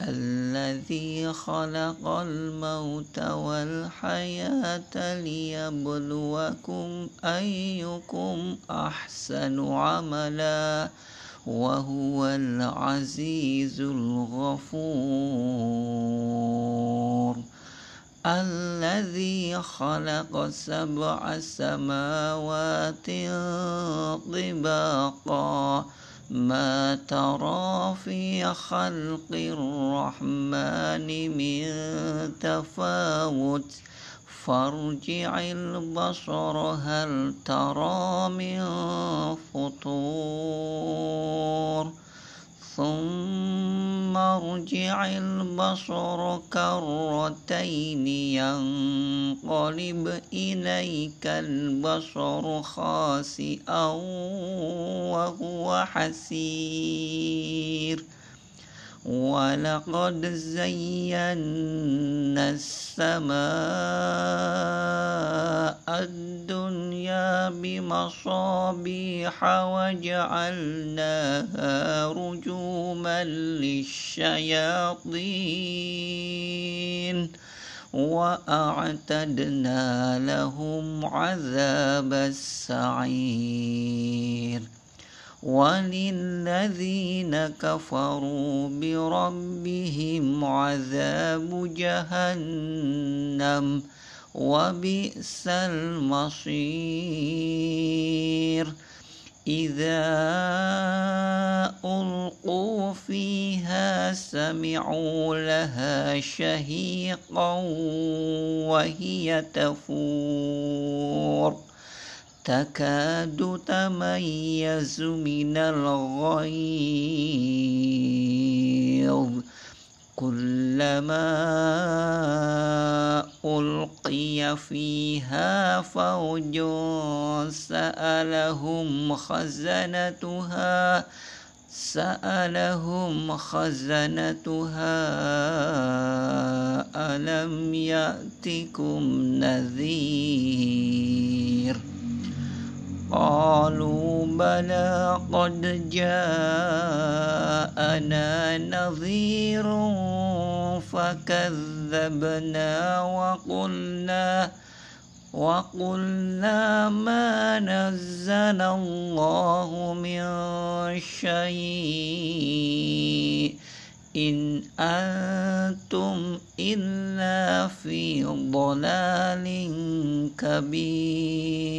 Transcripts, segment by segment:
الذي خلق الموت والحياة ليبلوكم أيكم أحسن عملا وهو العزيز الغفور. الذي خلق سبع سماوات طباقا ما ترى في خلق الرحمن من تفاوت. فارجع البصر هل ترى من فطور؟ ثم ارجع البصر كرتين ينقلب إليك البصر خاسئا وهو حسير. ولقد زينا السماء الدنيا بمصابيح وجعلناها رجوما للشياطين وأعتدنا لهم عذاب السعير وللذين كفروا بربهم عذاب جهنم وبئس المصير إذا ألقوا فيها سمعوا لها شهيقا وهي تفور تكاد تميز من الغيظ. كلما ألقي فيها فوج سألهم خزنتها سألهم خزنتها ألم يأتكم نذير؟ قالوا بلى قد جاءنا نظير فكذبنا وقلنا وقلنا ما نزل الله من شيء إن أنتم إلا في ضلال كبير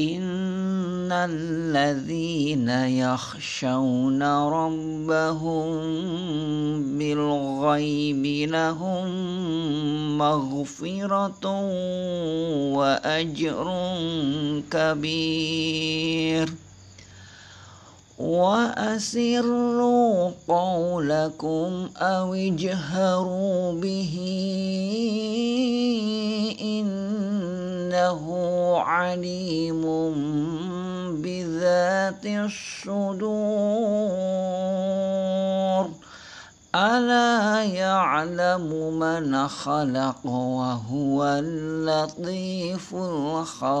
إن الذين يخشون ربهم بالغيب لهم مغفرة وأجر كبير. وأسروا قولكم أو اجهروا به إنه عليم بذات الصدور. ألا يعلم من خلق وهو اللطيف الخبير.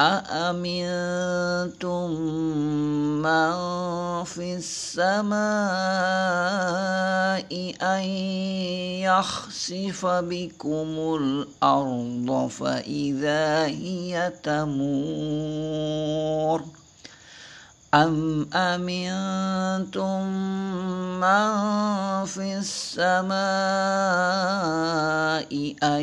أأمنتم من في السماء أن يخسف بكم الأرض فإذا هي تمور؟ أم أمنتم من في السماء أن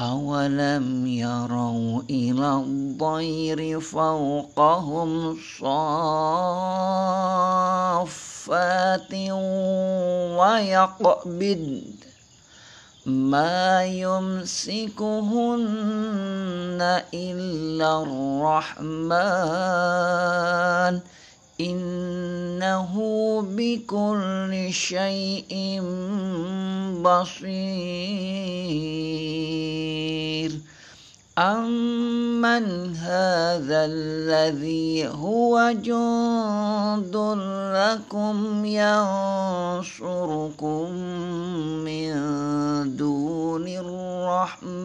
أولم يروا إلى الضير فوقهم صافات ويقبض ما يمسكهن إلا الرحمن إنه بكل شيء بصير. أمن هذا الذي هو جند لكم ينصركم من دون الرحمن.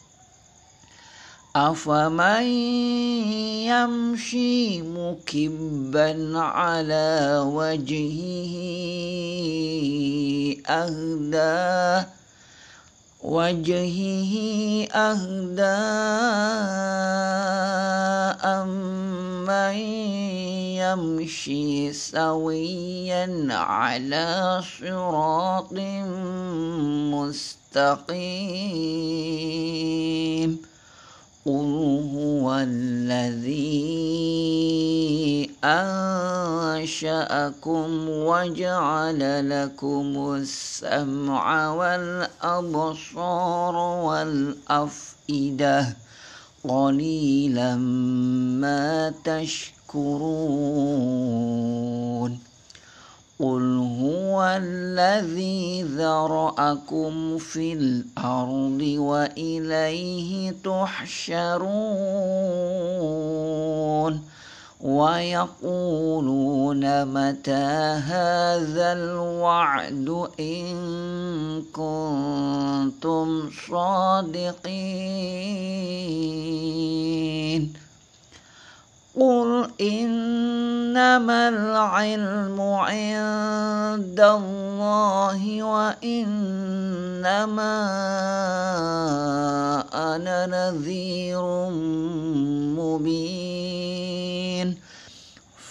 أفمن يمشي مكبا على وجهه أهدى وجهه أهدى أمن يمشي سويا على صراط مستقيم. قل هو الذي أنشأكم وجعل لكم السمع والأبصار والأفئدة. قليلا ما تشكرون. قل هو الذي ذرأكم في الأرض وإليه تحشرون ويقولون متى هذا الوعد إن كنتم صادقين قل إنما العلم عند الله وإنما أنا نذير مبين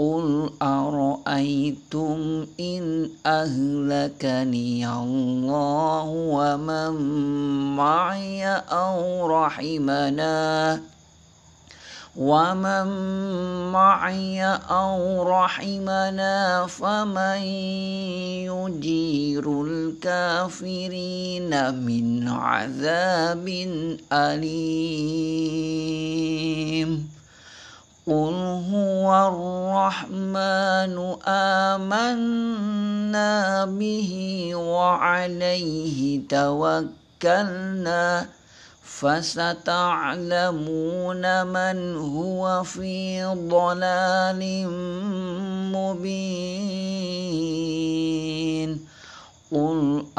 قل أرأيتم إن أهلكني الله ومن معي أو رحمنا ومن معي أو رحمنا فمن يجير الكافرين من عذاب أليم قل هو الرحمن آمنا به وعليه توكلنا فستعلمون من هو في ضلال مبين.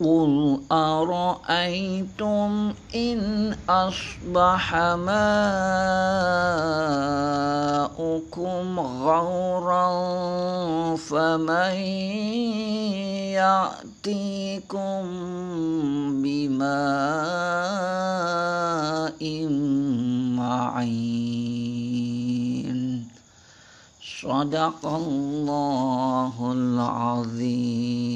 قل أرأيتم إن أصبح ماؤكم غورا فمن يأتيكم بماء معين صدق الله العظيم